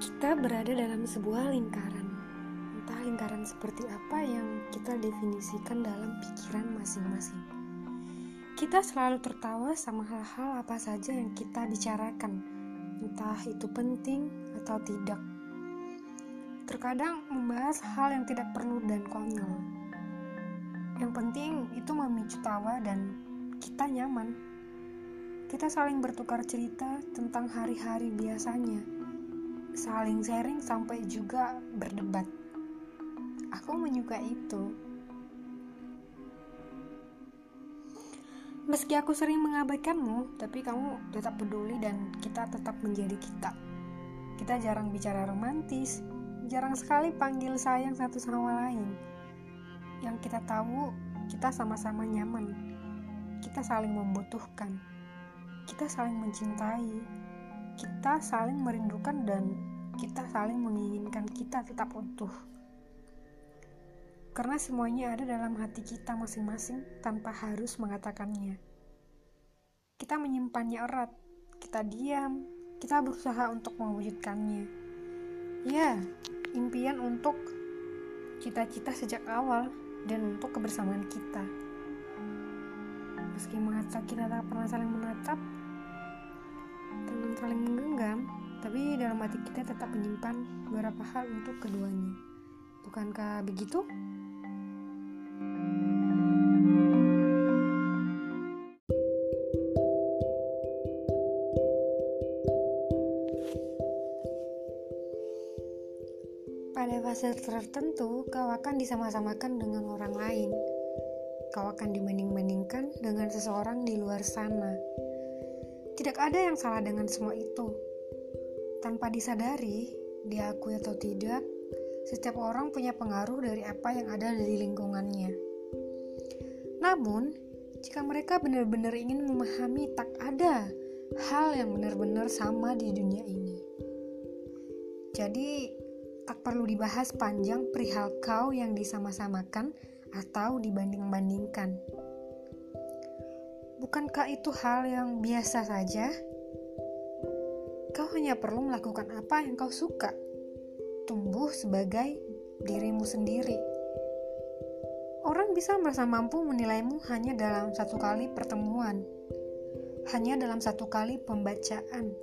Kita berada dalam sebuah lingkaran. Entah lingkaran seperti apa yang kita definisikan dalam pikiran masing-masing. Kita selalu tertawa sama hal-hal apa saja yang kita bicarakan, entah itu penting atau tidak. Terkadang membahas hal yang tidak perlu dan konyol. Yang penting itu memicu tawa dan kita nyaman. Kita saling bertukar cerita tentang hari-hari biasanya saling sharing sampai juga berdebat. Aku menyukai itu. Meski aku sering mengabaikanmu, tapi kamu tetap peduli dan kita tetap menjadi kita. Kita jarang bicara romantis, jarang sekali panggil sayang satu sama lain. Yang kita tahu, kita sama-sama nyaman. Kita saling membutuhkan. Kita saling mencintai. Kita saling merindukan dan kita saling menginginkan kita tetap utuh. Karena semuanya ada dalam hati kita masing-masing tanpa harus mengatakannya. Kita menyimpannya erat, kita diam, kita berusaha untuk mewujudkannya. Ya, impian untuk cita-cita sejak awal dan untuk kebersamaan kita. Meski mengatakan kita tak pernah saling menatap, tangan saling menggenggam, tapi dalam hati kita tetap menyimpan beberapa hal untuk keduanya. Bukankah begitu? Pada fase tertentu, kau akan disama-samakan dengan orang lain. Kau akan dibanding-bandingkan dengan seseorang di luar sana. Tidak ada yang salah dengan semua itu tanpa disadari, diakui atau tidak, setiap orang punya pengaruh dari apa yang ada di lingkungannya. Namun, jika mereka benar-benar ingin memahami tak ada hal yang benar-benar sama di dunia ini. Jadi, tak perlu dibahas panjang perihal kau yang disama-samakan atau dibanding-bandingkan. Bukankah itu hal yang biasa saja? Kau hanya perlu melakukan apa yang kau suka. Tumbuh sebagai dirimu sendiri. Orang bisa merasa mampu menilaimu hanya dalam satu kali pertemuan, hanya dalam satu kali pembacaan.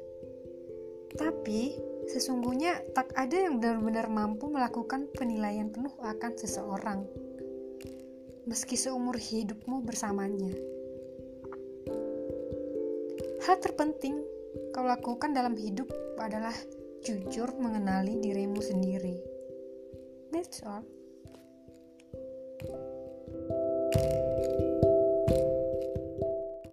Tapi, sesungguhnya tak ada yang benar-benar mampu melakukan penilaian penuh akan seseorang, meski seumur hidupmu bersamanya. Hal terpenting kau lakukan dalam hidup adalah jujur mengenali dirimu sendiri. That's all.